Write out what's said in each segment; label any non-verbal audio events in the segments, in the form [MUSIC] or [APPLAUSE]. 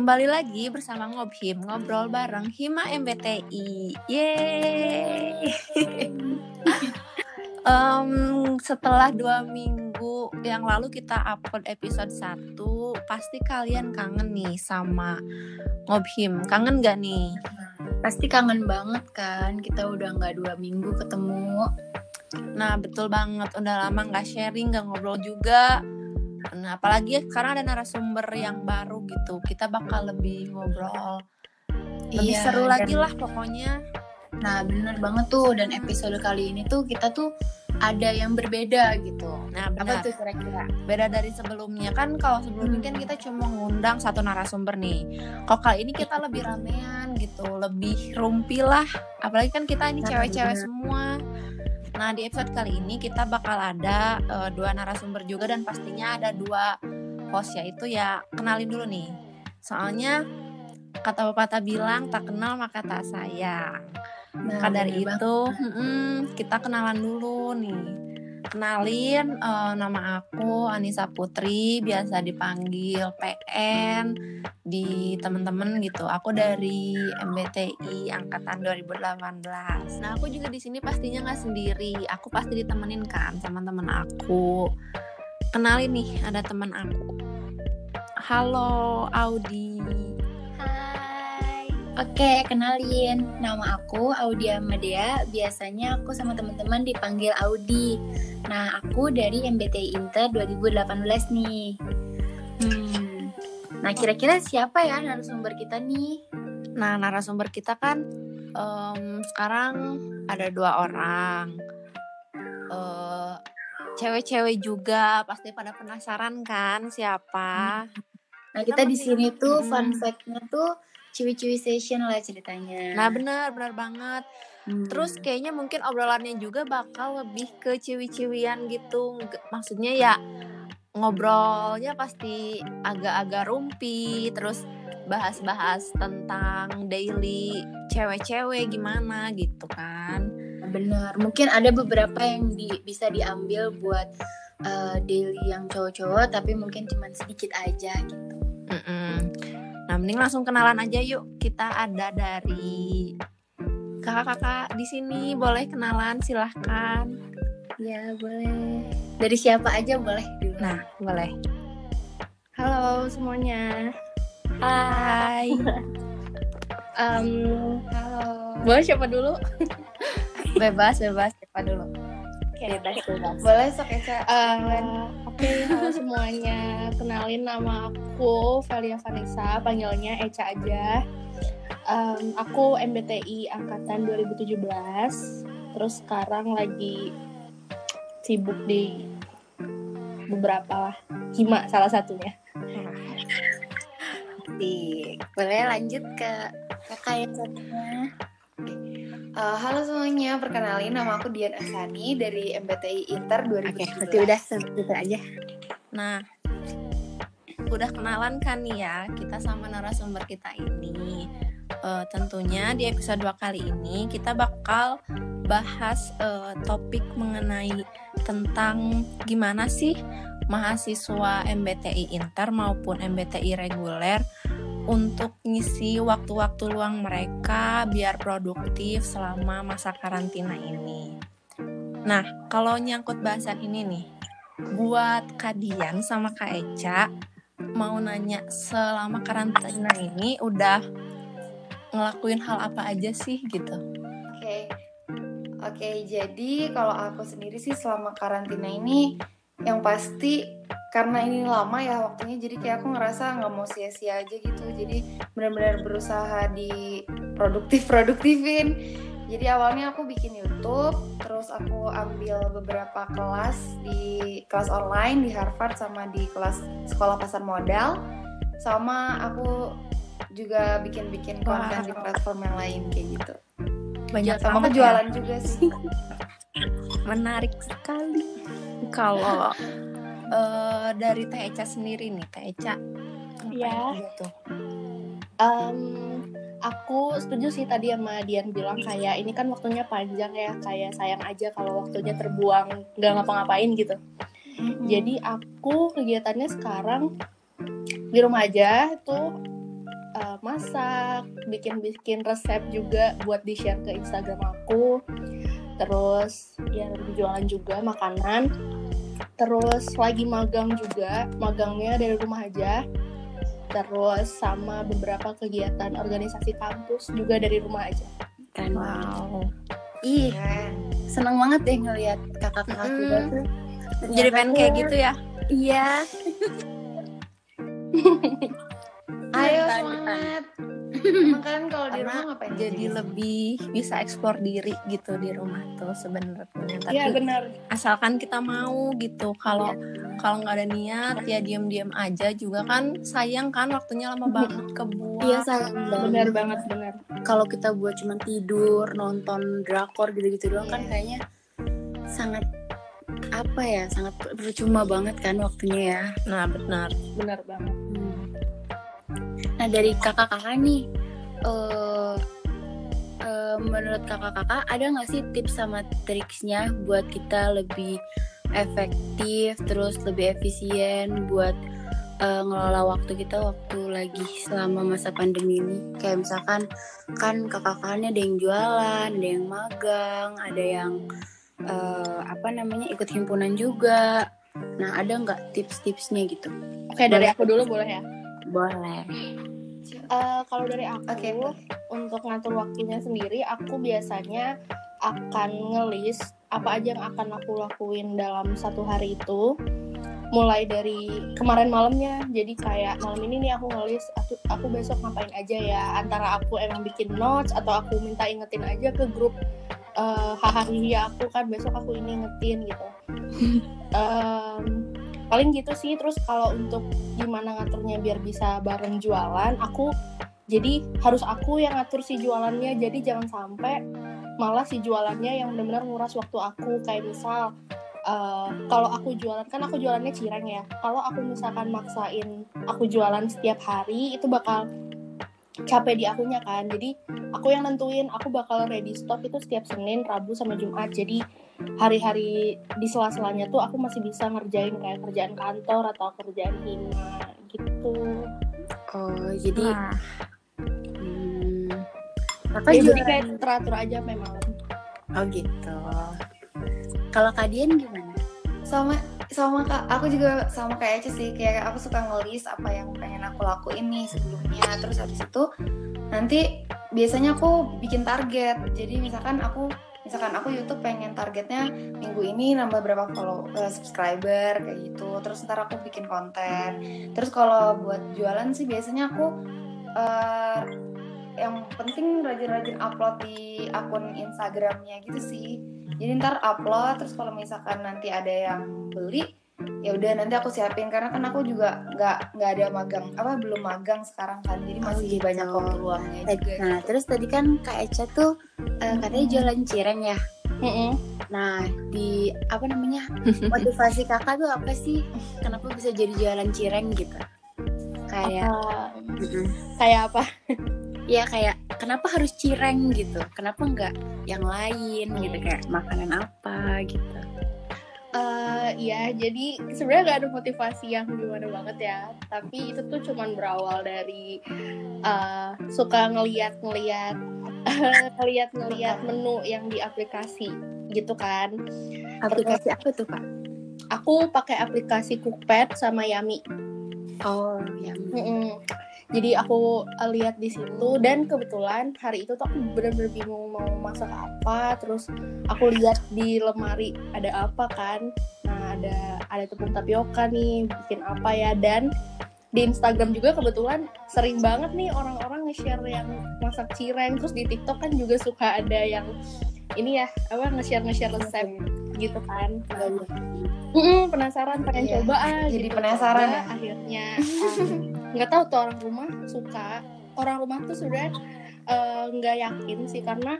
Kembali lagi bersama Ngobhim, ngobrol bareng Hima MBTI. Yeay! [LAUGHS] um, setelah dua minggu yang lalu kita upload episode 1, pasti kalian kangen nih sama Ngobhim. Kangen gak nih? Pasti kangen banget kan, kita udah nggak dua minggu ketemu. Nah, betul banget. Udah lama nggak sharing, nggak ngobrol juga. Nah, apalagi sekarang ada narasumber yang baru gitu. Kita bakal lebih ngobrol. Lebih Iya, seru dan- lagi lah pokoknya. Nah bener banget tuh, dan episode kali ini tuh kita tuh ada yang berbeda gitu. Nah, Apa benar. tuh kira-kira? Beda dari sebelumnya kan kalau sebelumnya kan kita cuma ngundang satu narasumber nih. Kalau kali ini kita lebih ramean gitu, lebih rumpi lah. Apalagi kan kita ini Nah, cewek-cewek semua. Nah, di episode kali ini kita bakal ada eh, dua narasumber juga dan pastinya ada dua host yaitu ya kenalin dulu nih. Soalnya kata pepatah bilang tak kenal maka tak sayang. Nah, Maka dari bener itu, mm-mm, kita kenalan dulu nih. Kenalin eh, nama aku Anissa Putri, biasa dipanggil PN di temen-temen gitu. Aku dari MBTI angkatan 2018. Nah, aku juga di sini pastinya nggak sendiri. Aku pasti ditemenin kan sama temen aku. Kenalin nih, ada teman aku. Halo Audi. Oke, kenalin. Nama aku Audia Madea. Biasanya aku sama teman-teman dipanggil Audi. Nah, aku dari MBTI Inter 2018 nih. Hmm. Nah, kira-kira siapa ya narasumber kita nih? Nah, narasumber kita kan em, sekarang ada dua orang. Eh, Cewek-cewek juga pasti pada penasaran kan siapa? Nah, Kita kita di sini tuh Hmm. fun fact-nya tuh ciwi-ciwi session lah ceritanya. Nah, bener, bener banget. Hmm. Terus kayaknya mungkin obrolannya juga bakal lebih ke ciwi-ciwian gitu. Maksudnya ya ngobrolnya pasti agak-agak rumpi, terus bahas-bahas tentang daily cewek-cewek gimana gitu kan. bener, mungkin ada beberapa yang di- bisa diambil buat uh, daily yang cowok-cowok, tapi mungkin cuma sedikit aja gitu. Mm-mm. Nah, mending langsung kenalan aja yuk. Kita ada dari kakak-kakak di sini. Boleh kenalan, silahkan. Ya boleh. Dari siapa aja boleh dulu. Nah, boleh. Halo semuanya. Hai. [LAUGHS] Em, halo. boleh siapa dulu? bebas, bebas. Siapa dulu? Bebas bebas. Boleh sok Eca. Eh, Oke, halo semuanya. Kenalin nama aku Valia Vanessa, panggilnya Eca aja. Em, aku MBTI angkatan 2017. Terus sekarang lagi sibuk di beberapa lah. Hima salah satunya. Asik. Boleh lanjut ke kakak yang satunya. Eh, halo semuanya, perkenalin nama aku Dian Asani dari MBTI Inter Oke, 2017. berarti udah segitu aja. Nah, udah kenalan kan nih ya kita sama narasumber kita ini. Eh, tentunya di episode 2 kali ini kita bakal bahas eh, topik mengenai tentang gimana sih mahasiswa MBTI Inter maupun MBTI reguler untuk ngisi waktu-waktu luang mereka biar produktif selama masa karantina ini. Nah, kalau nyangkut bahasan ini nih, buat Kadian sama Kak Eca mau nanya selama karantina ini udah ngelakuin hal apa aja sih gitu. Oke. Oke, jadi kalau aku sendiri sih selama karantina ini yang pasti karena ini lama ya waktunya jadi kayak aku ngerasa nggak mau sia-sia aja gitu jadi benar-benar berusaha di produktif produktifin jadi awalnya aku bikin YouTube terus aku ambil beberapa kelas di kelas online di Harvard sama di kelas sekolah pasar modal sama aku juga bikin-bikin konten di Wow. platform yang lain kayak gitu Banyak sama aku jualan juga sih ya. [LAUGHS] Menarik sekali. Kalau eh, dari Teh Eca sendiri nih, Teh Eca Ya. gitu? Em, aku setuju sih tadi sama Dian bilang kayak ini kan waktunya panjang ya kayak sayang aja kalau waktunya terbuang nggak ngapa-ngapain gitu. Jadi aku kegiatannya sekarang di rumah aja tuh uh, masak bikin-bikin resep juga buat di share ke Instagram aku terus ya jualan juga makanan terus lagi magang juga magangnya dari rumah aja terus sama beberapa kegiatan organisasi kampus juga dari rumah aja Kan. Wow. Ih, seneng banget deh ngeliat kakak-kakak Mm-mm. kita tuh. Jadi pengen kayak gitu ya. Iya. [LAUGHS] Ayo semangat. Emang kalian kalau di Karena rumah ngapain? Jadi lebih bisa eksplor diri gitu di rumah tuh sebenarnya. Tapi iya benar asalkan kita mau gitu. Kalau kalau nggak ada niat ya diam-diam aja juga kan sayang kan waktunya lama banget kebuang. Iya sayang benar banget. banget benar Kalau kita buat cuma tidur, nonton drakor gitu-gitu doang kan Iya. kayaknya sangat apa ya, sangat percuma banget kan waktunya ya. Nah benar. benar banget Nah dari kakak-kakak nih, eh eh, menurut kakak-kakak ada nggak sih tips sama triksnya buat kita lebih efektif, terus lebih efisien buat eh, ngelola waktu kita waktu lagi selama masa pandemi ini? Kayak misalkan kan kakak-kakaknya ada yang jualan, ada yang magang, ada yang eh, apa namanya ikut himpunan juga. Nah ada nggak tips-tipsnya gitu? oke dari aku dulu boleh ya Boleh. Eh, kalau dari aku boleh. untuk ngatur waktunya sendiri aku biasanya akan ngelis apa aja yang akan aku lakuin dalam satu hari itu. Mulai dari kemarin malamnya jadi kayak malam ini nih aku ngelis aku, aku besok ngapain aja ya? Antara aku emang bikin notes atau aku minta ingetin aja ke grup eh hahaha aku kan besok aku ini ingetin gitu. [LAUGHS] Em, paling gitu sih terus kalau untuk gimana ngaturnya biar bisa bareng jualan aku jadi harus aku yang ngatur si jualannya. Jadi jangan sampai malah si jualannya yang benar-benar nguras waktu aku. Kayak misal eh, kalau aku jualan kan aku jualannya cireng ya. Kalau aku misalkan maksain aku jualan setiap hari itu bakal capek di akunya kan. Jadi aku yang nentuin aku bakal ready stock itu setiap Senin Rabu sama Jumat. Jadi hari-hari di sela-selanya tuh aku masih bisa ngerjain kayak kerjaan kantor atau kerjaan hima gitu. Oh, jadi Nah, hmm, kakak Ya, jadi kayak teratur aja memang. Oh gitu. Kalau kalian gimana? sama sama kak aku juga sama kayak Ece sih kayak aku suka ngelis apa yang pengen aku lakuin nih sebelumnya. Terus habis itu nanti biasanya aku bikin target. Jadi misalkan aku misalkan aku YouTube pengen targetnya minggu ini nambah berapa follow eh, subscriber kayak gitu. Terus ntar aku bikin konten. Terus kalau buat jualan sih biasanya aku eh, yang penting rajin-rajin upload di akun Instagramnya gitu sih. Jadi ntar upload terus kalau misalkan nanti ada yang beli ya udah nanti aku siapin karena kan aku juga nggak nggak ada magang apa belum magang sekarang kan jadi Oh, masih gitu. banyak peluangnya juga Nah, terus tadi kan Kak Eca tuh eh, katanya jualan cireng ya. Nah, di apa namanya? Motivasi Kakak tuh apa sih? Kenapa bisa jadi jualan cireng gitu? Kayak Apa- Mm-mm. kayak apa [LAUGHS] ya kayak kenapa harus cireng gitu? Kenapa nggak yang lain gitu kayak makanan apa gitu? Eh, Iya, jadi sebenarnya gak ada motivasi yang gimana banget ya. Tapi itu tuh cuman berawal dari eh, suka ngeliat-ngeliat ngeliat-ngeliat [LAUGHS] menu yang di aplikasi gitu kan. Aplikasi apa tuh Kak? Aku pakai aplikasi Cookpad sama Yami. Oh, yang Mm-mm. Jadi aku uh, lihat di situ dan kebetulan hari itu tuh aku bener-bener bingung mau masak apa. Terus aku lihat di lemari ada apa kan. Nah ada ada tepung tapioka nih bikin apa ya dan di Instagram juga kebetulan sering banget nih orang-orang nge-share yang masak cireng. Terus di TikTok kan juga suka ada yang ini ya apa nge-share nge-share resep gitu kan. Mm-mm, penasaran pengen Iya, coba ah jadi gitu. penasaran Coba, ya? akhirnya um, [LAUGHS] nggak tahu tuh orang rumah suka. Orang rumah tuh sudah eh, nggak yakin sih karena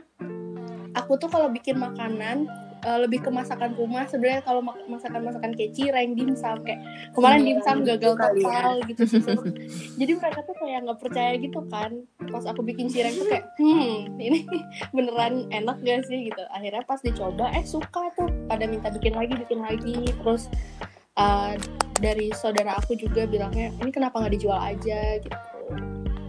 aku tuh kalau bikin makanan eh, lebih ke masakan rumah sebenarnya kalau mak- masakan-masakan kayak cireng dimsum kayak kemarin dimsum gitu gagal kali ya. total gitu gitu [LAUGHS] jadi mereka tuh kayak nggak percaya gitu kan. Pas aku bikin cireng tuh kayak hmm ini [LAUGHS] beneran enak gak sih? Gitu. Akhirnya pas dicoba eh suka tuh. Pada minta bikin lagi bikin lagi. Terus uh, dari saudara aku juga bilangnya ini kenapa nggak dijual aja gitu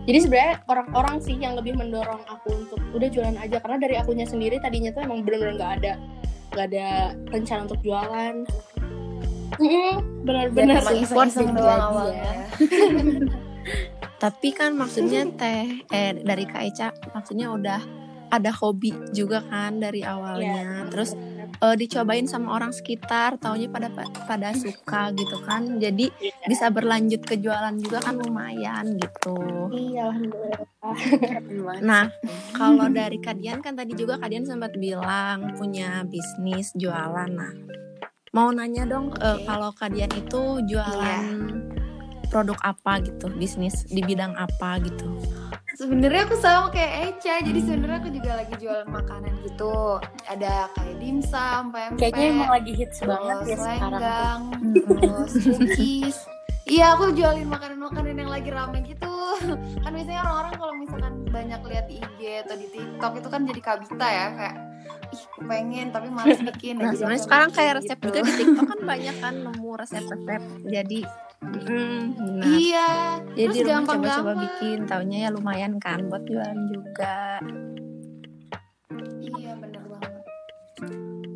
jadi sebenarnya orang-orang sih yang lebih mendorong aku untuk udah jualan aja karena dari akunya sendiri tadinya tuh emang bener-bener nggak ada nggak ada rencana untuk jualan Mm-mm, bener-bener Emang sih iseng-iseng doang awalnya. ya. [LAUGHS] Tapi kan maksudnya teh eh dari Kak Eca maksudnya udah ada hobi juga kan dari awalnya. Terus eh, dicobain sama orang sekitar, taunya pada pada suka gitu kan. Jadi bisa berlanjut ke jualan juga kan lumayan gitu. iya alhamdulillah Nah, kalau dari Kadian kan tadi juga Kadian sempat bilang punya bisnis jualan. Nah, mau nanya dong eh, Oke. kalau Kadian itu jualan produk apa gitu, bisnis di bidang apa gitu. Sebenarnya aku sama kayak Eca, jadi sebenarnya aku juga lagi jualan makanan gitu. Ada kayak dimsum, pempek, Kayaknya emang lagi hits banget ya sekarang. terus [LAUGHS] cookies. Iya, aku jualin makanan-makanan yang lagi rame gitu. Kan biasanya orang-orang kalau misalkan banyak lihat di IG atau di TikTok itu kan jadi kabita ya kayak ih pengen tapi malas bikin. Nah, jadi sebenarnya sekarang bikin kayak resep gitu. juga di TikTok kan banyak kan nemu resep-resep. Jadi mm. Iya, Jadi terus di rumah coba-coba bikin, taunya ya lumayan kan buat jualan juga. Iya bener banget.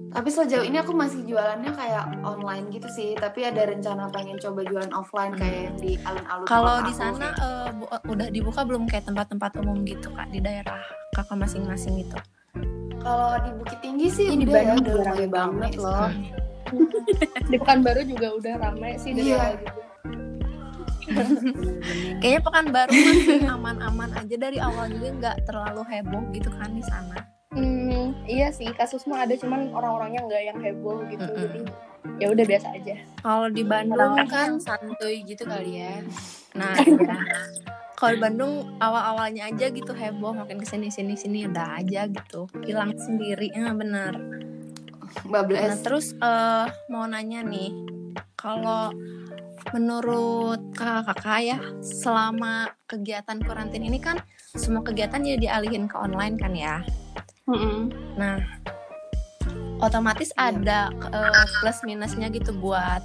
Tapi sejauh ini aku masih jualannya kayak online gitu sih. Tapi ada rencana pengen coba jualan offline kayak yang di alun-alun. Kalau di sana bu- eh, udah dibuka belum kayak tempat-tempat umum gitu kak di daerah kakak masing-masing gitu. kalau di Bukit Tinggi sih Ini udah ya, udah rame lumayan banget loh. [LAUGHS] di Pekanbaru juga udah rame sih dari awal juga [LAUGHS] Kayaknya Pekanbaru masih aman-aman aja dari awal juga nggak terlalu heboh gitu kan di sana. Hmm, iya sih kasus mah ada cuman orang-orangnya nggak yang heboh gitu Mm-mm. jadi ya udah biasa aja Kalau di Bandung Orang-orang kan, yang santuy gitu kali ya. nah iya. Kalau di Bandung awal-awalnya aja gitu heboh, makin ke sini sini sini udah aja gitu, hilang sendiri, ya benar. Nah Bablas. terus eh mau nanya nih, kalau menurut kakak-kakak ya, selama kegiatan karantin ini kan semua kegiatan jadi dialihin ke online kan ya. Nah, otomatis Iya. ada eh, plus minusnya gitu buat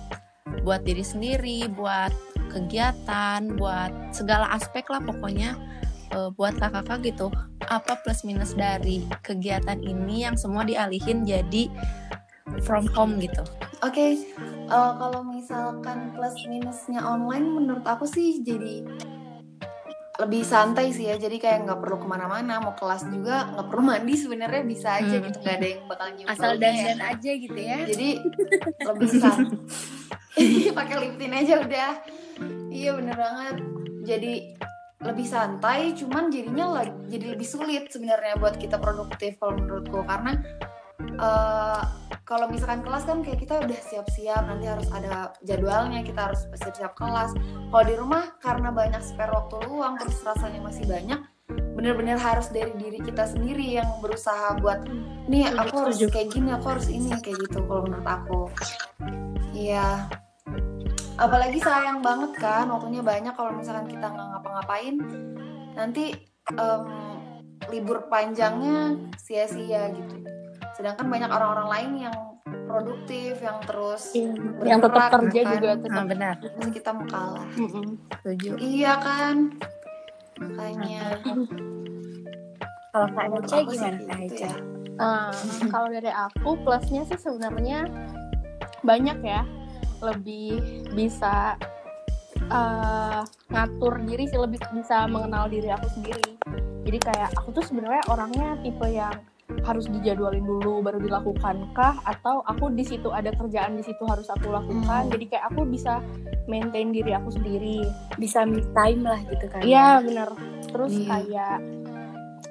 buat diri sendiri, buat kegiatan, buat segala aspek lah pokoknya eh, buat kakak-kakak gitu. Apa plus minus dari kegiatan ini yang semua dialihin jadi from home gitu? Oke, eh, kalau misalkan plus minusnya online menurut aku sih jadi lebih santai sih ya jadi kayak nggak perlu ke mana-mana mau kelas juga nggak perlu mandi sebenarnya bisa aja Hmm. gitu nggak ada yang bakal nyium Asal ya. dandan aja gitu ya. jadi lebih santai [LAUGHS] pakai lip tint aja udah iya bener banget jadi lebih santai cuman jadinya jadi lebih sulit sebenarnya buat kita produktif kalau menurutku karena eh, kalau misalkan kelas kan kayak kita udah siap-siap nanti harus ada jadwalnya kita harus siap-siap kelas. Kalau di rumah karena banyak spare waktu luang terus rasanya masih banyak bener-bener harus dari diri kita sendiri yang berusaha buat nih aku harus kayak gini aku harus ini kayak gitu kalau menurut aku. Iya. Apalagi sayang banget kan waktunya banyak kalau misalkan kita nggak ngapa-ngapain. Nanti em, libur panjangnya sia-sia gitu sedangkan banyak orang-orang lain yang produktif yang terus yang tetap bergerak, kerja kan. juga Nah, tetap benar, Masa kita mau kalah setuju. iya kan makanya Kalau Kak sih gimana Kak gitu Eca? ya. Nah, kalau dari aku plusnya sih sebenarnya banyak ya lebih bisa eh, ngatur diri sih lebih bisa mengenal diri aku sendiri jadi kayak aku tuh sebenarnya orangnya tipe yang harus dijadwalin dulu baru dilakukan kah atau aku di situ ada kerjaan di situ harus aku lakukan Hmm. jadi kayak aku bisa maintain diri aku sendiri Bisa me time lah gitu kan. Iya bener. Terus Iya. kayak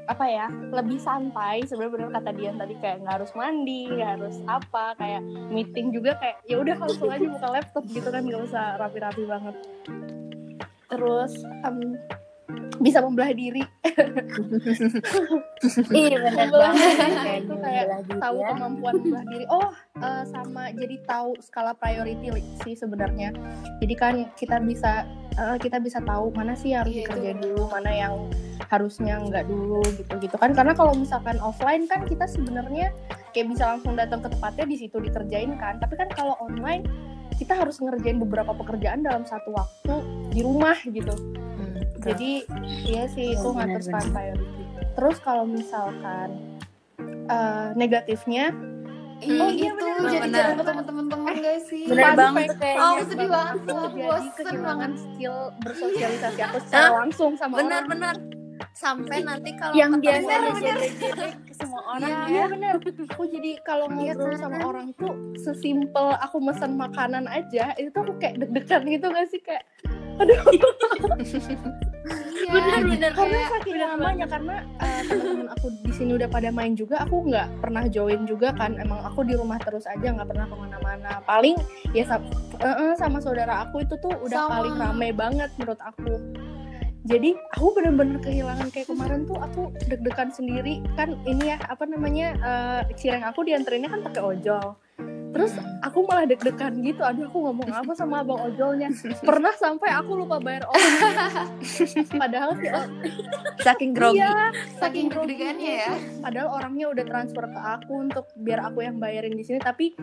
apa ya lebih santai sebenarnya bener kata Dian tadi kayak nggak harus mandi nggak harus apa kayak meeting juga kayak ya udah langsung aja buka laptop gitu kan nggak usah rapi-rapi banget terus em, bisa membelah diri Iya [LAUGHS] benar Membelah banget. Kayak itu kayak tahu ya. kemampuan membelah diri oh eh, sama jadi tahu skala priority sih sebenarnya jadi kan kita bisa eh, kita bisa tahu mana sih yang harus Iya, itu benar. dulu mana yang harusnya nggak dulu gitu gitu kan karena kalau misalkan offline kan kita sebenarnya kayak bisa langsung datang ke tempatnya di situ dikerjain kan tapi kan kalau online kita harus ngerjain beberapa pekerjaan dalam satu waktu di rumah gitu Hmm. Jadi iya sih itu Oh, ngatur sekarang priority terus kalau misalkan eh, negatifnya Ih, Oh, iya, itu bener, jadi bener. jarang ketemu teman-teman gak sih? Bener banget kayaknya. Oh, sedih banget. aku kehilangan banget. skill bersosialisasi aku secara langsung sama orang. Benar-benar. Sampai nanti kalau yang ketemu biasa gede-gede ke semua orang Iya. iya benar aku jadi kalau ngobrol sama orang tuh sesimpel aku mesen makanan aja itu tuh aku kayak deg-degan gitu gak sih? Kayak aduh [LAUGHS] Iya, Bener-bener karena kayak saking lamanya karena eh, teman-teman aku di sini udah pada main juga aku nggak pernah join juga kan. Emang aku di rumah terus aja nggak pernah ke mana-mana. Paling ya sa- eh, eh, sama saudara aku itu tuh udah Sama. paling rame banget menurut aku. Jadi aku bener-bener kehilangan kayak kemarin tuh aku deg-degan sendiri. Kan ini ya apa namanya eh, cireng aku dianterinnya kan pakai ojol terus aku malah deg-degan gitu aduh aku ngomong apa sama abang ojolnya? [LAUGHS] Pernah sampai aku lupa bayar ongkir [LAUGHS] padahal si saking grogi. iya saking deg-degannya ya. padahal orangnya udah transfer ke aku untuk biar aku yang bayarin di sini. Tapi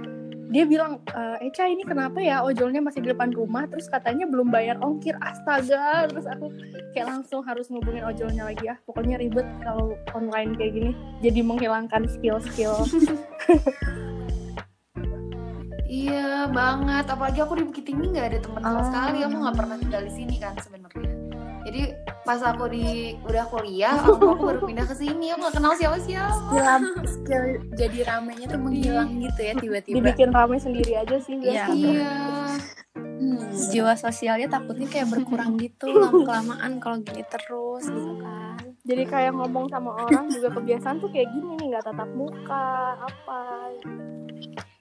dia bilang e, Eca ini kenapa ya? Ojolnya masih di depan rumah. Terus katanya belum bayar ongkir. Astaga. Terus aku kayak langsung harus ngubungin ojolnya lagi. Ya pokoknya ribet kalau online kayak gini. Jadi menghilangkan skill-skill [LAUGHS] Iya banget, apalagi aku di Bukit Tinggi nggak ada teman sama Oh. sekali. Aku nggak pernah tinggal di sini kan sebenarnya. Jadi pas aku di udah kuliah, aku, aku baru pindah ke sini. Aku nggak kenal siapa-siapa. skill, skill jadi ramenya tuh menghilang gitu ya tiba-tiba. dibikin ramai sendiri aja sih Iya. biasanya. Iya. Hmm. Jiwa sosialnya takutnya kayak berkurang gitu [LAUGHS] lama kelamaan kalau gini terus gitu kan. jadi kayak ngomong sama orang juga kebiasaan tuh kayak gini nih nggak tatap muka apa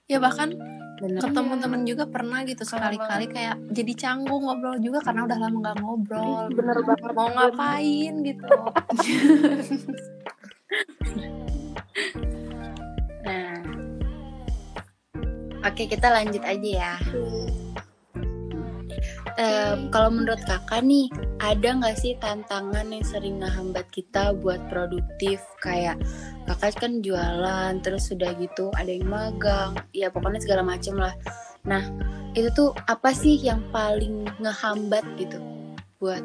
Ya bahkan Bener. ketemu Iya. temen juga pernah gitu sekali-kali kayak jadi canggung ngobrol juga karena udah lama nggak ngobrol. bener banget Mau ngapain gitu. [LAUGHS] Nah, oke kita lanjut aja ya. Eh, kalau menurut kakak nih, ada nggak sih tantangan yang sering ngehambat kita buat produktif? Kayak kakak kan jualan, terus sudah gitu ada yang magang, ya pokoknya segala macem lah. Nah, itu tuh apa sih yang paling ngehambat gitu buat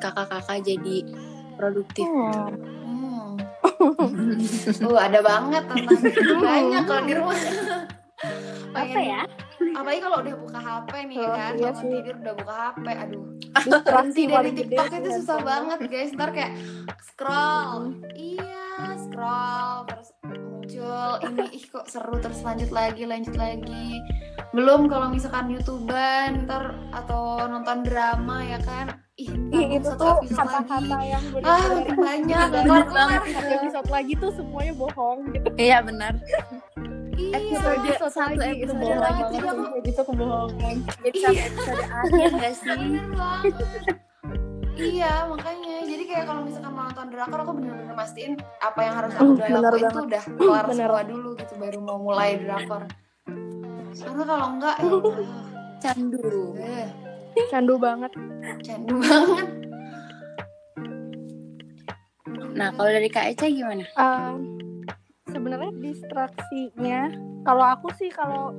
kakak-kakak jadi produktif? Hmm. Hmm. Uh, [LAUGHS] ada banget tentang banyak kalau di rumah. Apa ya? Apalagi kalau udah buka HP nih Oh, kan, iya bangun sih. tidur udah buka HP, aduh. [LAUGHS] Berhenti dari TikTok itu susah banget guys. Ntar kayak scroll, iya scroll terus muncul ini ih kok seru terus lanjut lagi lanjut lagi. Belum kalau misalkan youtuber ntar atau nonton drama ya kan, ih itu tuh kata-kata yang Ah, bener-bener makin banyak, banget. satu episode lagi tuh semuanya bohong gitu. Iya benar. Iya. episode satu lagi, itu episode bohong lagi, banget jadi aku- tuh, itu kebohongan. Jadi sampai episode akhir nggak sih? [LAUGHS] Iya makanya jadi kayak kalau misalkan mau nonton drakor aku bener-bener mastiin apa yang harus aku Hmm, udah lakuin tuh udah kelar Bener. semua dulu gitu baru mau mulai drakor karena kalau enggak ya [LAUGHS] Candu. eh, Candu banget. candu banget Nah, kalau dari Kak Eca gimana? Um, sebenarnya distraksinya kalau aku sih kalau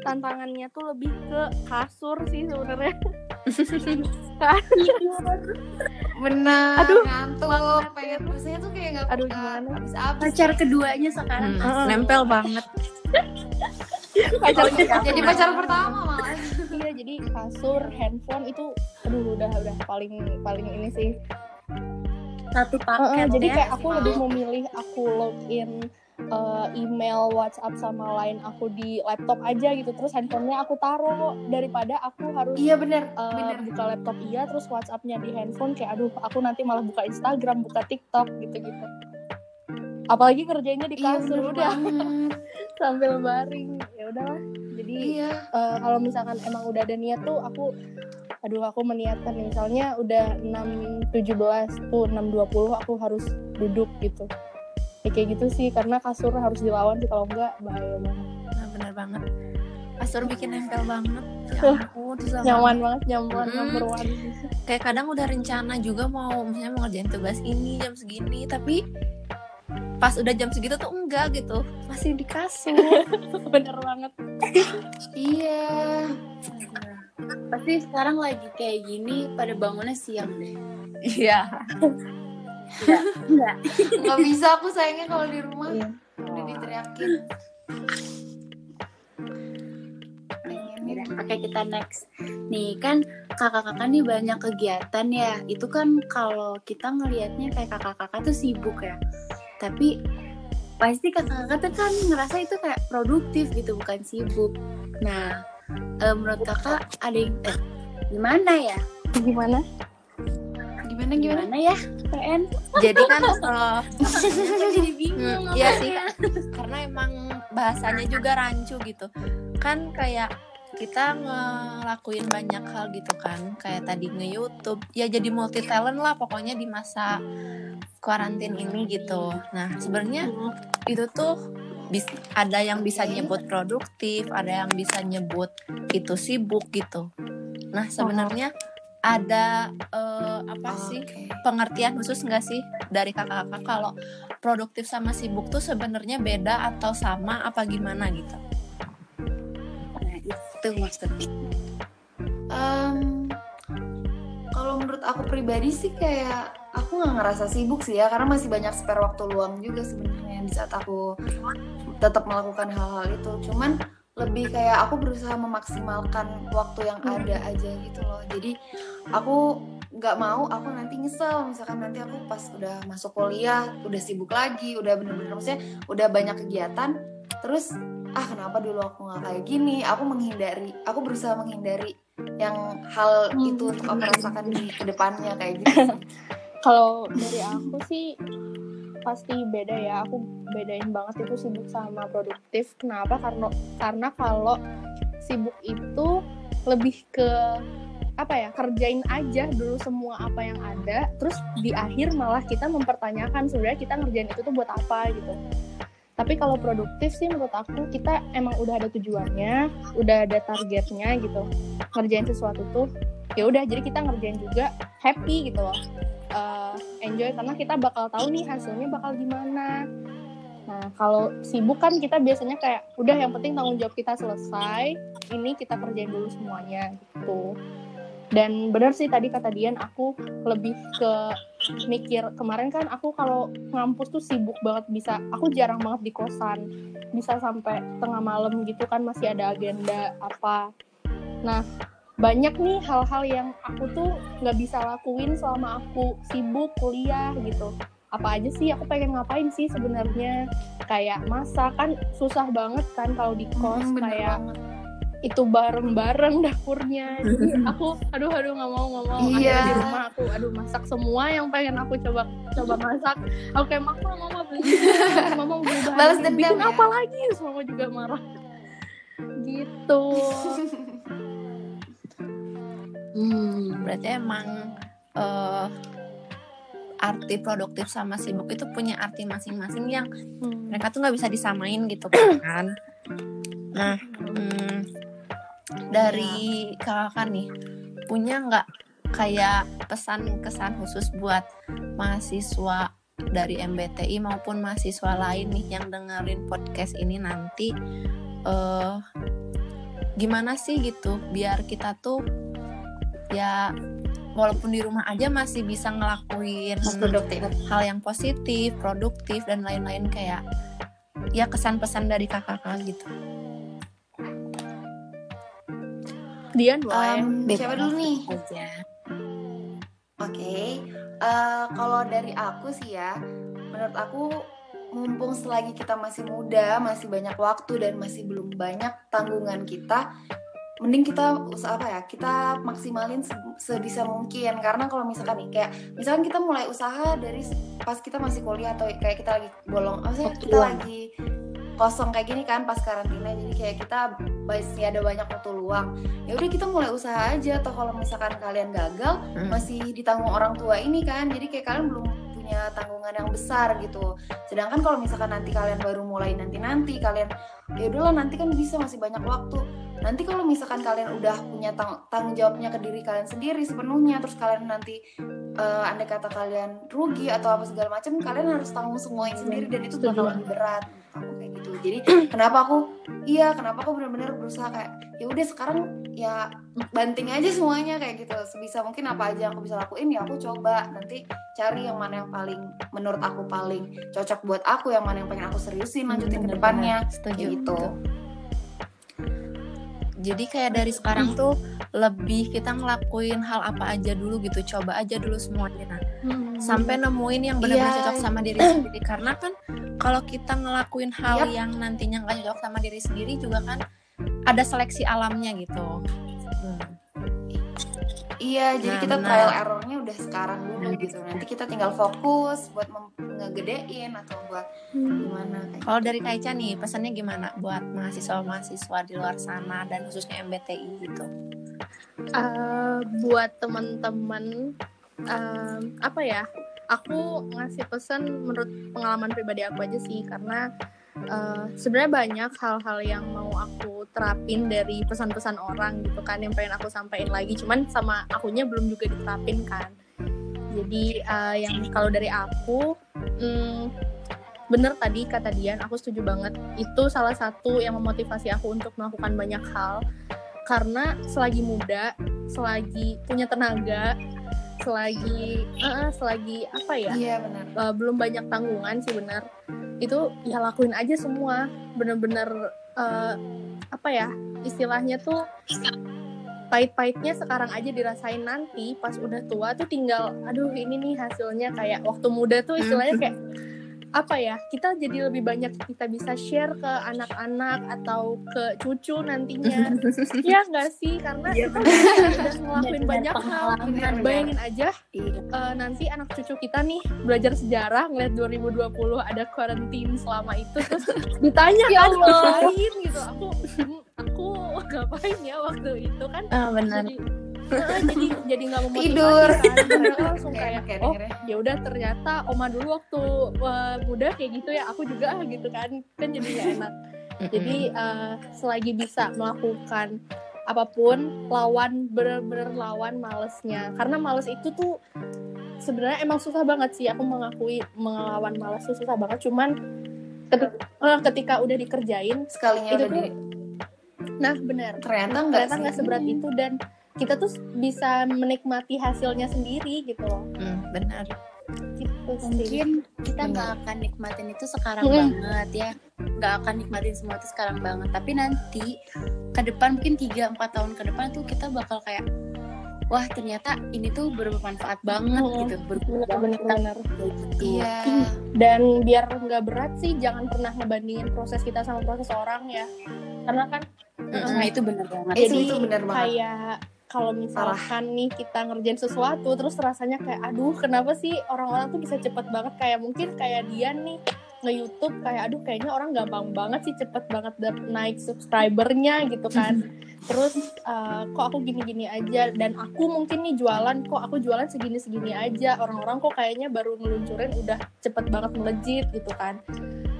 tantangannya tuh lebih ke kasur sih sebenarnya. [LAUGHS] bener Aduh, ngantuk pengen biasanya tuh kayak nggak Aduh, gimana? habis-habis Pacar keduanya sekarang. Hmm, Heeh. nempel banget. [LAUGHS] Pacar jadi pacar pertama malah iya jadi kasur, handphone itu aduh udah udah paling paling ini sih. Satu paket jadi ya. kayak aku lebih memilih aku login eh, email, WhatsApp sama lain aku di laptop aja gitu. Terus handphonenya aku taruh daripada aku harus iya bener. eh, bener. buka laptop. Iya terus WhatsAppnya di handphone kayak aduh aku nanti malah buka Instagram, buka TikTok gitu-gitu. Apalagi kerjanya di iya kasur. bener udah. [LAUGHS] sambil baring. Ya udahlah. Jadi iya. eh, kalau misalkan emang udah ada niat tuh aku aduh aku meniatkan. Misalnya udah 6.17 tuh 6.20 aku harus duduk gitu ya kayak gitu sih karena kasur harus dilawan sih kalau enggak bahaya banget Nah, benar banget. Kasur bikin nempel banget. Ya ampun, nyaman banget. nyaman Mm. number one Kayak kadang udah rencana juga mau misalnya mau ngerjain tugas ini jam segini, tapi pas udah jam segitu tuh enggak gitu. Masih di kasur. [LAUGHS] bener banget iya Pasti sekarang lagi kayak gini pada bangunnya siang deh. Iya. [LAUGHS] Enggak. nggak bisa aku sayangnya kalau di rumah Iya. udah diteriakin Pengennya Yaudah, Oke kita next. Nih kan kakak-kakak nih banyak kegiatan ya. Itu kan kalau kita ngelihatnya kayak kakak-kakak tuh sibuk ya. Tapi pasti kakak-kakak tuh kan ngerasa itu kayak produktif gitu bukan sibuk. Nah eh, menurut kakak ada yang eh, gimana ya? Gimana? Gimana gimana Gimana ya PN? Jadi kan [LAUGHS] eh, [LAUGHS] Jadi bingung. Hmm, iya sih. karena emang bahasanya juga rancu gitu kan kayak kita ngelakuin banyak hal gitu kan kayak tadi nge YouTube ya jadi multi talent lah pokoknya di masa karantin ini gitu nah sebenarnya itu tuh bis, ada yang bisa nyebut produktif ada yang bisa nyebut itu sibuk gitu nah sebenarnya ada eh, apa sih Oke. pengertian khusus nggak sih dari kakak-kakak kalau produktif sama sibuk tuh sebenarnya beda atau sama apa gimana gitu? Nah itu maksudnya. Em, kalau menurut aku pribadi sih kayak aku nggak ngerasa sibuk sih ya karena masih banyak spare waktu luang juga sebenarnya di saat aku tetap melakukan hal-hal itu cuman lebih kayak aku berusaha memaksimalkan waktu yang ada aja gitu loh jadi aku nggak mau aku nanti nyesel misalkan nanti aku pas udah masuk kuliah udah sibuk lagi udah bener-bener maksudnya udah banyak kegiatan terus ah kenapa dulu aku nggak kayak gini aku menghindari aku berusaha menghindari yang hal Hmm. itu untuk aku rasakan di ke depannya kayak gitu. [LAUGHS] Kalau dari aku sih pasti beda ya. Aku bedain banget itu sibuk sama produktif. Kenapa? Karena karena kalau sibuk itu lebih ke apa ya kerjain aja dulu semua apa yang ada terus di akhir malah kita mempertanyakan sebenarnya kita ngerjain itu tuh buat apa gitu tapi kalau produktif sih menurut aku kita emang udah ada tujuannya udah ada targetnya gitu ngerjain sesuatu tuh ya udah jadi kita ngerjain juga happy gitu loh uh, enjoy karena kita bakal tahu nih hasilnya bakal gimana. Nah, kalau sibuk kan kita biasanya kayak udah yang penting tanggung jawab kita selesai, ini kita kerjain dulu semuanya gitu. Dan benar sih tadi kata Dian aku lebih ke mikir kemarin kan aku kalau ngampus tuh sibuk banget bisa aku jarang banget di kosan bisa sampai tengah malam gitu kan masih ada agenda apa nah banyak nih hal-hal yang aku tuh nggak bisa lakuin selama aku sibuk kuliah gitu. Apa aja sih aku pengen ngapain sih sebenarnya? Kayak masak kan susah banget kan kalau di kos Hmm, kayak banget. itu bareng-bareng [LAUGHS] dapurnya. Jadi aku aduh aduh nggak mau nggak mau. Iya. di rumah aku aduh masak semua yang pengen aku coba coba masak. Aku kayak mama mama beli mama beli Balas dendam ya? apa lagi? Terus mama juga marah. Gitu [LAUGHS] Hmm, berarti emang eh, arti produktif sama sibuk itu punya arti masing-masing yang Hmm. mereka tuh nggak bisa disamain gitu [CLEARS THROAT] kan. Nah, hmm, dari kakak nih punya nggak kayak pesan kesan khusus buat mahasiswa dari MBTI maupun mahasiswa lain nih yang dengerin podcast ini nanti eh gimana sih gitu biar kita tuh ya walaupun di rumah aja masih bisa ngelakuin produktif hal yang positif, produktif dan lain-lain kayak ya kesan-pesan dari kakak-kakak gitu. Dian boleh Em, siapa dulu nih Aja. Oke, eh, kalau dari aku sih ya, menurut aku mumpung selagi kita masih muda, masih banyak waktu dan masih belum banyak tanggungan kita, mending kita usaha apa ya? Kita maksimalin se- sebisa mungkin karena kalau misalkan nih kayak misalkan kita mulai usaha dari pas kita masih kuliah atau kayak kita lagi bolong, maksudnya kita luang. lagi kosong kayak gini kan pas karantina jadi kayak kita masih ada banyak waktu luang ya udah kita mulai usaha aja atau kalau misalkan kalian gagal Hmm. masih ditanggung orang tua ini kan jadi kayak kalian belum punya tanggungan yang besar gitu sedangkan kalau misalkan nanti kalian baru mulai nanti nanti kalian ya udahlah nanti kan bisa masih banyak waktu nanti kalau misalkan kalian udah punya tang- tanggung jawabnya ke diri kalian sendiri sepenuhnya terus kalian nanti eh andai kata kalian rugi atau apa segala macam kalian harus tanggung semuanya sendiri dan itu bakal Setuju. lebih berat. Aku kayak gitu. Jadi kenapa aku iya kenapa aku benar-benar berusaha kayak ya udah sekarang ya banting aja semuanya kayak gitu. Sebisa mungkin apa aja aku bisa lakuin ya aku coba. Nanti cari yang mana yang paling menurut aku paling cocok buat aku yang mana yang pengen aku seriusin lanjutin ke depannya. Gitu jadi kayak dari sekarang tuh lebih kita ngelakuin hal apa aja dulu gitu coba aja dulu semuanya nah sampai nemuin yang benar-benar Iya. cocok sama diri sendiri karena kan kalau kita ngelakuin hal Yap. yang nantinya nggak cocok sama diri sendiri juga kan ada seleksi alamnya gitu Hmm. Iya, jadi Nah, kita benar. trial errornya udah sekarang dulu gitu. Nanti kita tinggal fokus buat ngegedein atau buat gimana kayak Kalau dari Kak Ica nih, pesannya gimana buat mahasiswa-mahasiswa di luar sana dan khususnya MBTI gitu? Eh, buat teman-teman em, apa ya aku ngasih pesan menurut pengalaman pribadi aku aja sih karena eh, sebenarnya banyak hal-hal yang mau aku terapin dari pesan-pesan orang gitu kan yang pengen aku sampaikan lagi. Cuman sama akunya belum juga diterapin kan. Jadi eh, yang kalau dari aku hmm, bener tadi kata Dian aku setuju banget. Itu salah satu yang memotivasi aku untuk melakukan banyak hal. Karena selagi muda selagi punya tenaga selagi eh, selagi apa ya Iya benar. uh, belum banyak tanggungan sih benar itu ya lakuin aja semua bener-bener uh, apa ya istilahnya tuh pahit-pahitnya sekarang aja dirasain nanti pas udah tua tuh tinggal aduh ini nih hasilnya kayak waktu muda tuh istilahnya kayak apa ya kita jadi lebih banyak kita bisa share ke anak-anak atau ke cucu nantinya. [LAUGHS] Ya nggak sih? Karena kita udah ngelakuin banyak hal. pengalaman. bayangin aja Iya. eh, nanti anak cucu kita nih belajar sejarah ngeliat 2020 ada karantin selama itu terus [LAUGHS] ditanya kan ngapain gitu? Aku "Hmm, aku ngapain ya waktu itu? Kan Ah benar. jadi jadi jadi nggak memotivasi Tidur. kan. [LAUGHS] Langsung Kayak oh ya udah ternyata oma dulu waktu eh, muda kayak gitu ya aku juga gitu kan. Kan jadi nggak enak. Jadi eh, selagi bisa melakukan apa pun lawan bener-bener lawan malesnya. Karena males itu tuh sebenarnya emang susah banget sih. Aku mengakui melawan males tuh susah banget. Cuman ketika, eh, ketika udah dikerjain Sekalinya Itu udah tuh di nah benar ternyata nggak seberat itu dan kita tuh bisa menikmati hasilnya sendiri gitu loh Hmm, benar. gitu sih mungkin kita Benar. nggak akan nikmatin itu sekarang Mm. banget ya nggak akan nikmatin semua itu sekarang banget tapi nanti ke depan mungkin 3-4 tahun ke depan tuh kita bakal kayak wah ternyata ini tuh bermanfaat banget Mm. gitu berguna benar-benar. Iya. dan biar nggak berat sih jangan pernah ngebandingin proses kita sama proses orang ya karena kan nah itu bener banget Itu Jadi itu benar banget. kayak kalau misalkan nih kita ngerjain sesuatu terus rasanya kayak aduh kenapa sih orang-orang tuh bisa cepet banget? Kayak mungkin kayak dia nih nge YouTube kayak aduh kayaknya orang gampang banget sih cepet banget naik subscribernya gitu kan. [LAUGHS] Terus eh, kok aku gini-gini aja? Dan aku mungkin nih jualan kok aku jualan segini-segini aja? Orang-orang kok kayaknya baru ngeluncurin udah cepet banget melejit gitu kan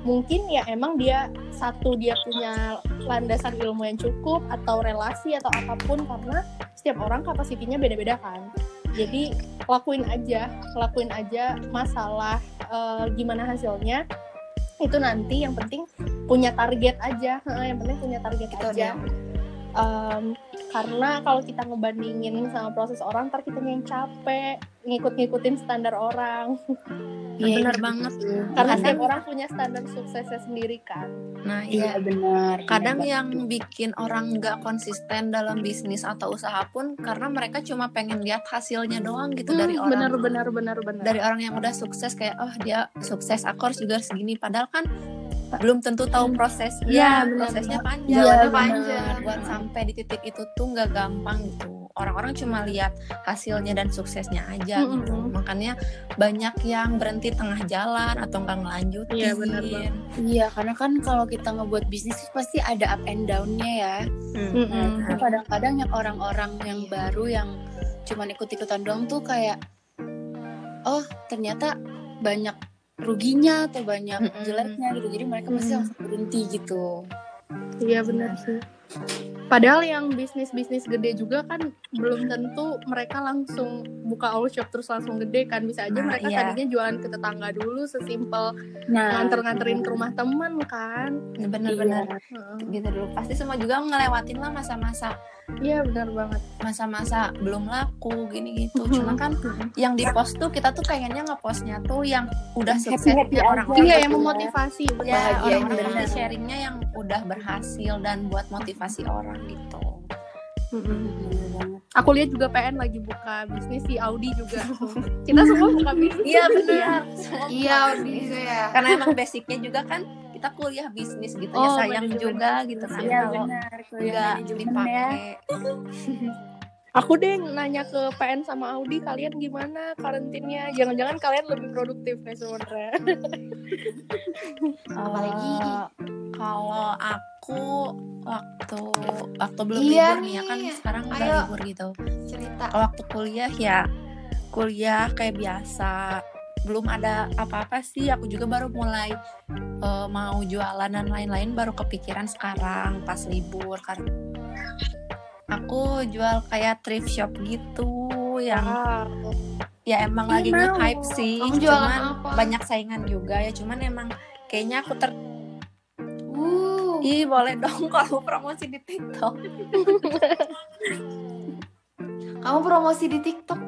mungkin ya emang dia satu dia punya landasan ilmu yang cukup atau relasi atau apa pun karena setiap orang kapasitinya beda-beda kan. Jadi lakuin aja lakuin aja masalah eh, gimana hasilnya itu nanti yang penting punya target aja. Yang penting punya target Itu aja. Em, karena kalau kita ngebandingin sama proses orang ntar kita yang capek ngikut-ngikutin standar orang. Iya, benar gitu banget. karena Kadang- setiap orang punya standar suksesnya sendiri kan. Nah, iya iya. benar. Kadang Benar yang bikin orang nggak konsisten dalam bisnis atau usaha pun karena mereka cuma pengen lihat hasilnya doang gitu dari Hmm, orang. benar benar benar benar. Dari orang yang udah sukses kayak oh dia sukses aku harus juga segini. Padahal kan belum tentu tahu prosesnya Iya, benar, prosesnya benar. panjang Iya, Jalannya benar. panjang. buat sampai di titik itu tuh nggak gampang gitu orang-orang cuma lihat hasilnya dan suksesnya aja Mm-mm. gitu makanya banyak yang berhenti tengah jalan atau nggak ngelanjutin Iya, benar. Iya, karena kan kalau kita ngebuat bisnis pasti ada up and down-nya ya. Hmm. Nah, itu benar. kadang-kadang yang orang-orang yang baru yang cuman ikut-ikutan doang tuh kayak oh, ternyata banyak ruginya atau banyak Mm-mm. jeleknya gitu. Jadi mereka pasti Mm. langsung berhenti gitu. iya benar sih Padahal yang bisnis-bisnis gede juga kan belum tentu mereka langsung buka all shop terus langsung gede kan bisa aja Nah, mereka iya. tadinya jualan ke tetangga dulu sesimpel Nah, nganter-nganterin ke rumah teman kan. bener-bener Heeh. gitu dulu pasti semua juga ngelewatin lah masa-masa Iya benar banget. masa-masa belum laku gini gitu [LAUGHS] cuma kan yang di post tuh kita tuh pengennya ngepostnya tuh yang udah suksesnya orang. Iya yang ya. memotivasi. ya bener. yang sharingnya yang udah berhasil dan buat motivasi orang gitu banget. Aku lihat juga PN lagi buka bisnis si Audi juga. Kita semua buka bisnis. iya benar Iya, Audi juga ya. karena emang basicnya juga kan kita kuliah bisnis gitu ya Oh, sayang manajemen juga gitu kan Iya kalau benar. kuliah nggak ya. dipakai [LAUGHS] Aku deh nanya ke PN sama Audi kalian gimana karantinnya? Jangan-jangan kalian lebih produktif nih sebenarnya. [LAUGHS] Apalagi? Kalau aku waktu waktu belum Iya libur nih ya kan sekarang udah libur gitu Cerita. kalau waktu kuliah ya kuliah kayak biasa belum ada apa-apa sih aku juga baru mulai eh, mau jualan dan lain-lain baru kepikiran sekarang pas libur karena aku jual kayak thrift shop gitu yang Wow. ya emang Ih, lagi mau. nge-hype sih Kamu cuman apa? banyak saingan juga ya cuman emang kayaknya aku ter Uh, Ih boleh dong [LAUGHS] kalau promosi di TikTok kamu promosi di TikTok.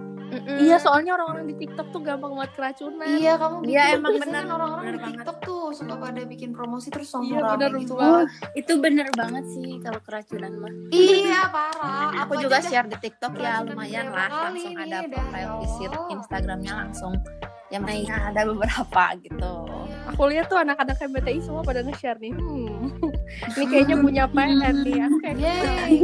Iya soalnya orang-orang di TikTok tuh gampang banget keracunan. Iya, kamu Iya, bikin. emang benar. orang-orang di banget. TikTok tuh suka pada bikin promosi terus Iya, sombong rame benar gitu. banget. Itu bener banget sih kalau keracunan mah. Iya, parah. Aku juga udah- share di TikTok ya lumayan lah langsung ada profile visit. Instagramnya langsung ya maksudnya ada beberapa gitu Aku lihat tuh anak-anak MBTI semua pada nge-share nih. Hmm. [LAUGHS] Ini kayaknya punya [LAUGHS] PN nih. Aku kayak Yeay.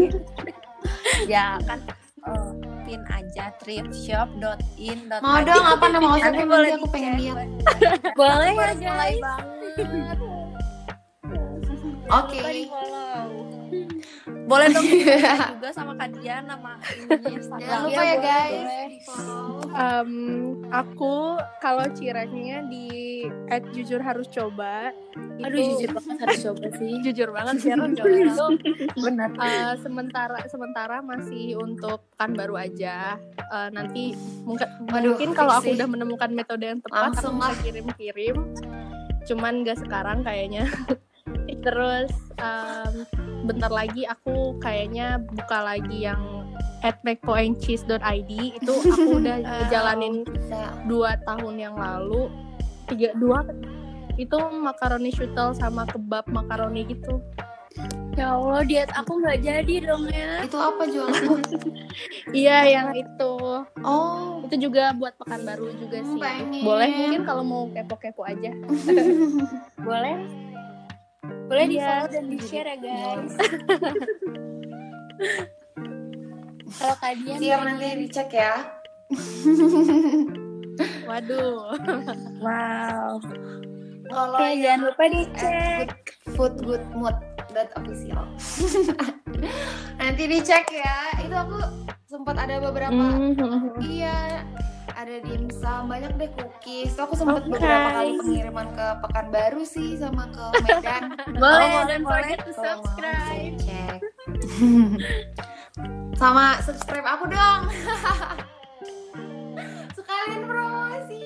ya kan eh, pin aja thriftshop.in Mau dong apa nama Osaka boleh aku pengen lihat. Boleh ya Baru mulai guys. banget Oke. Di-follow. Boleh dong [LAUGHS] juga sama nama ininya Instagram. Jangan lupa Iya, ya boleh, guys. Em, aku kalau ciranya di at jujur harus coba. Aduh itu- jujur banget harus coba sih. [LAUGHS] jujur banget Sharon coba. Benar [LAUGHS] eh, sementara sementara masih untuk pekan baru aja. Eh, nanti mungkin Waduh, mungkin kalau aku udah menemukan metode yang tepat Langsung aku bisa kirim-kirim. Cuman gak sekarang kayaknya terus em, bentar lagi aku kayaknya buka lagi yang at macpoandcheese.id itu aku [LAUGHS] udah jalanin dua tahun yang lalu tiga dua itu makaroni shuttle sama kebab makaroni gitu Ya Allah diet aku nggak jadi dong ya. Itu apa jualan? [LAUGHS] iya yang itu Oh. itu juga buat pekan baru juga Hmm, sih pengen. boleh mungkin kalau mau kepo-kepo aja [LAUGHS] Boleh? Boleh di Iya. follow dan di share ya guys. Kalau kalian Siap nanti dicek ya. waduh wow Kalau Oke, jangan lupa dicek. food good mood dot official. [LAUGHS] nanti dicek ya. Itu aku sempat ada beberapa Hmm. Iya, ada dimsum, banyak deh cookies. Aku sempat Oke. beberapa kali pengiriman ke Pekanbaru sih sama ke Medan. [LAUGHS] Boleh, Oh, dan boleh. forget to mau subscribe. cek. [LAUGHS] sama subscribe aku dong. [LAUGHS] Sekalian promosi.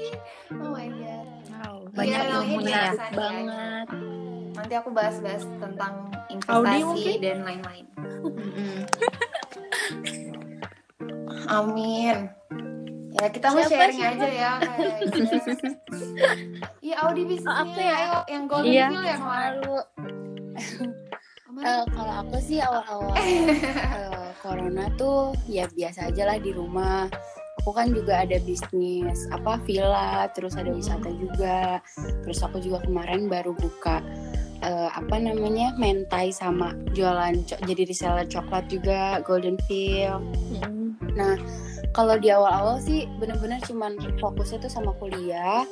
Oh my god. wow Iya, banyak namanya ilmunya ya banget. Nanti aku bahas-bahas tentang investasi dan lain-lain. Amin. Ya kita mau sharing siapa? aja ya kayaknya. [LAUGHS] Iya Audi bisnisnya. Oh, aku ya? Ayo yang golden Iya. Hill ya kemarin. Malu. Kemarin. Eh, kalau aku sih awal-awal [LAUGHS] eh, corona tuh ya biasa aja lah di rumah. Aku kan juga ada bisnis apa villa, terus ada wisata juga. Terus aku juga kemarin baru buka eh, apa namanya mentai sama jualan co- jadi reseller coklat juga Golden Field. Nah, kalau di awal-awal sih bener-bener cuman fokusnya tuh sama kuliah,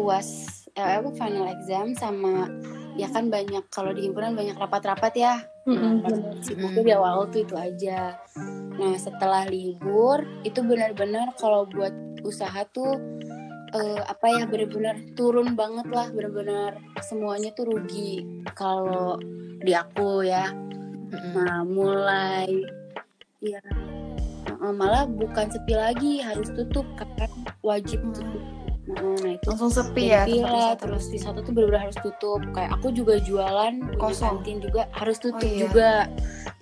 uas, eh, apa final exam sama ya kan banyak kalau di himpunan banyak rapat-rapat ya. Nah, pas sibuknya di awal tuh itu aja. Nah, setelah libur itu benar-benar kalau buat usaha tuh eh, apa ya benar-benar turun banget lah, benar-benar semuanya tuh rugi kalau di aku ya. Nah, mulai ya uh, malah bukan sepi lagi, harus tutup kan wajib Hmm. tutup. Nah, nah, itu Langsung sepi ya. terus pasti. wisata tuh bener-bener harus tutup. Kayak aku juga jualan Kosong. kantin juga harus tutup iya. juga.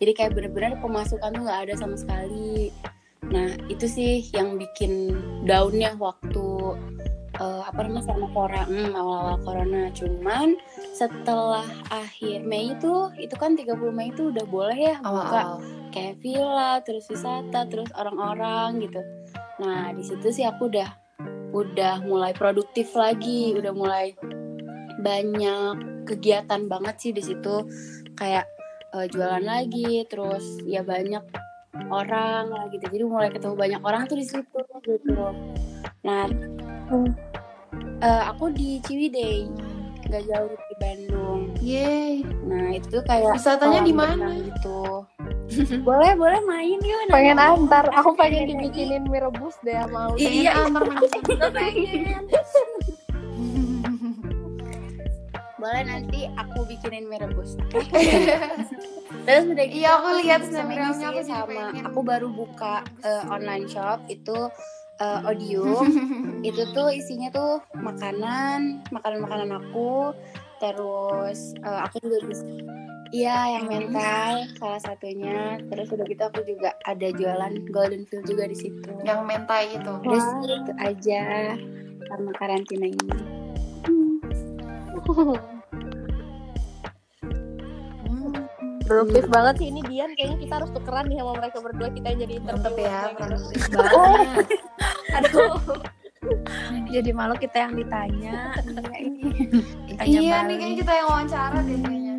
Jadi kayak bener-bener pemasukan tuh nggak ada sama sekali. Nah itu sih yang bikin downnya waktu eh, apa namanya sama corona, hmm, awal-awal corona. Cuman setelah akhir Mei itu, itu kan 30 Mei itu udah boleh ya buka Awal-awal. kayak villa, terus wisata, terus orang-orang gitu. Nah, di situ sih aku udah udah mulai produktif lagi, udah mulai banyak kegiatan banget sih di situ. Kayak eh, jualan lagi, terus ya banyak orang lah gitu. Jadi mulai ketemu banyak orang tuh di situ gitu. Nah, eh, aku di Ciwidey, nggak jauh di Bandung. Yeay. Nah, itu kayak Wisatanya di mana? gitu. [LAUGHS] boleh, boleh main yuk. nanti. pengen antar aku pengen dibikinin mie rebus deh Audi. Pengen Iya, antar [LAUGHS] pengen. [LAUGHS] Boleh nanti aku bikinin mie rebus. Terus udah gitu, Iya, aku lihat snapgramnya, aku sama aku baru buka [LAUGHS] eh, online shop itu eh, Odium. [LAUGHS] itu tuh isinya tuh makanan, makanan-makanan aku. Terus eh, aku juga bisa Iya, yang mental salah satunya. Terus udah gitu aku juga ada jualan golden field juga di situ. yang mentai itu. Terus itu aja karena karantina ini. [LAUGHS] produktif banget sih ini Dian kayaknya kita harus tukeran nih sama mereka berdua kita yang jadi interview ya, produktif [LAUGHS] banget. Aduh. Jadi malu kita yang ditanya. Tanya Iya nih kayaknya kita yang wawancara deh kayaknya.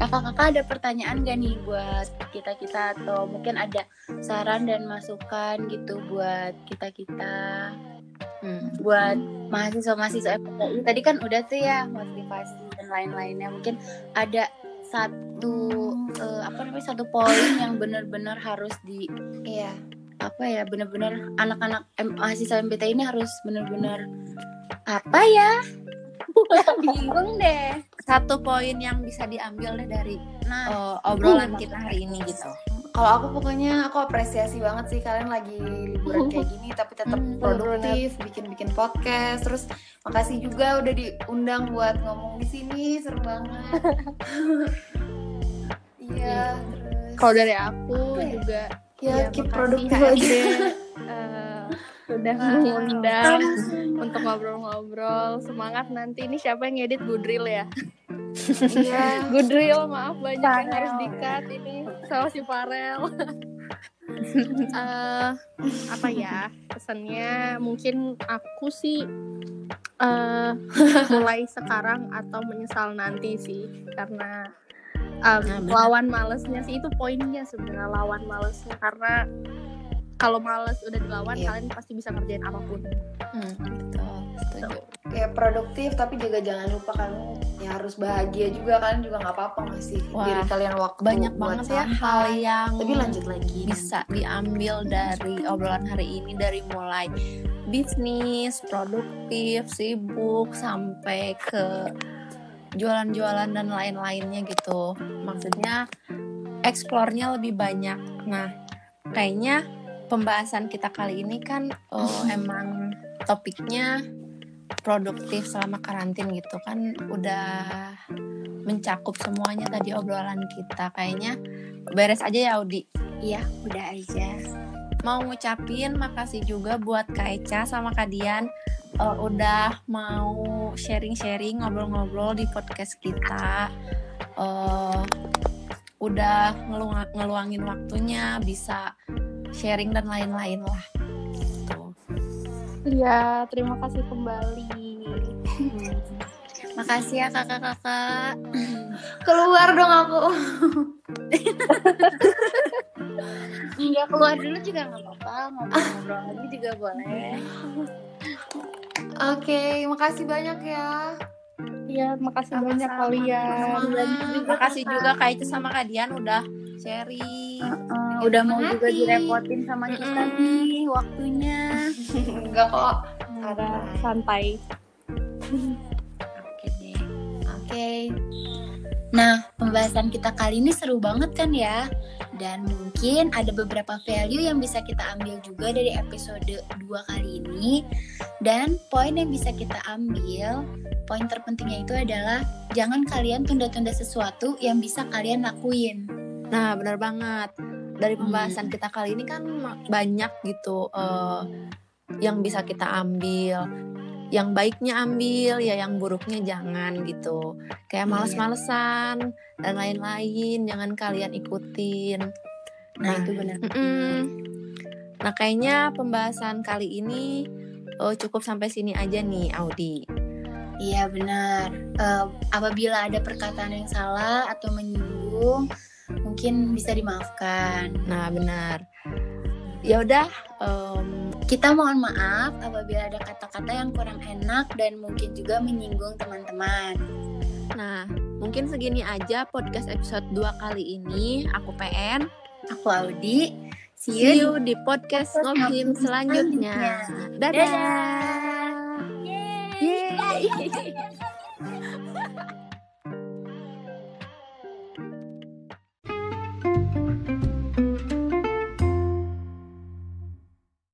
Kakak-kakak ada pertanyaan gak nih buat kita-kita atau mungkin ada saran dan masukan gitu buat kita-kita Hmm. buat mahasiswa-mahasiswa FPI. Tadi kan udah tuh ya motivasi lain-lainnya. Mungkin ada satu eh, apa namanya satu poin yang benar-benar harus di Iya. apa ya benar-benar anak-anak mahasiswa MBT ini harus benar-benar apa ya [LAUGHS] bingung deh Satu poin yang bisa diambil deh dari nah eh, obrolan kita hari ini gitu. Kalau aku pokoknya aku apresiasi banget sih kalian lagi liburan kayak gini tapi tetap Hmm, produktif, bikin-bikin podcast. Terus makasih juga udah diundang buat ngomong di sini, seru banget. [LAUGHS] Iya, terus kalau dari aku Apa ya? juga ya, ya, keep produktif aja. [LAUGHS] eh, sudah mengundang untuk ngobrol-ngobrol semangat nanti ini siapa yang ngedit Goodrill ya Iya. [LAUGHS] Goodrill maaf banyak yang Farel. harus dikat ini sama si Farel. [LAUGHS] Eh, apa ya pesannya? Mungkin aku sih eh [LAUGHS] mulai sekarang atau menyesal nanti sih. Karena um, Nah, lawan malesnya sih itu poinnya sebenarnya lawan malesnya. Karena kalau males udah dilawan Iya. kalian pasti bisa ngerjain apa pun Hmm, betul. Setuju. Ya produktif tapi juga jangan lupa kamu ya harus bahagia juga kalian juga nggak apa-apa ngasih Wah, diri kalian waktu Banyak buat banget ya hal yang Tapi lanjut lagi. bisa diambil dari obrolan hari ini dari mulai bisnis, produktif, sibuk sampai ke jualan-jualan dan lain-lainnya gitu. Maksudnya eksplornya lebih banyak. Nah, kayaknya pembahasan kita kali ini kan oh, emang topiknya produktif selama karantin gitu kan udah mencakup semuanya tadi obrolan kita. Kayaknya beres aja ya Audi? Iya udah aja. Mau ngucapin makasih juga buat Kak Eca sama Kak Dian eh, udah mau sharing-sharing ngobrol-ngobrol di podcast kita. Eh, udah ngeluang- ngeluangin waktunya bisa sharing dan lain-lain lah gitu. Iya terima kasih kembali makasih ya kakak-kakak [CLEARS THROAT] Keluar dong aku. Iya keluar dulu juga nggak apa-apa ngobrol-ngobrol lagi juga boleh Oke, makasih banyak ya. Iya makasih Sama-sama. banyak kalian Semangat. makasih juga Kak Eca sama Kak Dian udah sharing Eh, udah mau juga Hati. direpotin sama kita Mm-mm. nih waktunya Enggak kok. ada santai oke deh Oke. Nah, pembahasan kita kali ini seru banget kan ya? Dan mungkin ada beberapa value yang bisa kita ambil juga dari episode 2 kali ini. Dan poin yang bisa kita ambil, poin terpentingnya itu adalah jangan kalian tunda-tunda sesuatu yang bisa kalian lakuin. Nah, benar banget. Dari pembahasan kita kali ini kan banyak gitu uh, yang bisa kita ambil yang baiknya ambil ya yang buruknya jangan gitu kayak Iya. males-malesan dan lain-lain jangan kalian ikutin Nah, itu benar. mm-mm. nah kayaknya pembahasan kali ini oh, cukup sampai sini aja nih Audi Iya benar. Eh, apabila ada perkataan yang salah atau menyinggung, mungkin bisa dimaafkan. nah benar ya udah em, Kita mohon maaf apabila ada kata-kata yang kurang enak dan mungkin juga menyinggung teman-teman. nah mungkin segini aja podcast episode 2 kali ini aku PN Aku Audi. See see you. you di podcast ngobim selanjutnya dadah, Dadah. Yeay. Yeay. [LAUGHS]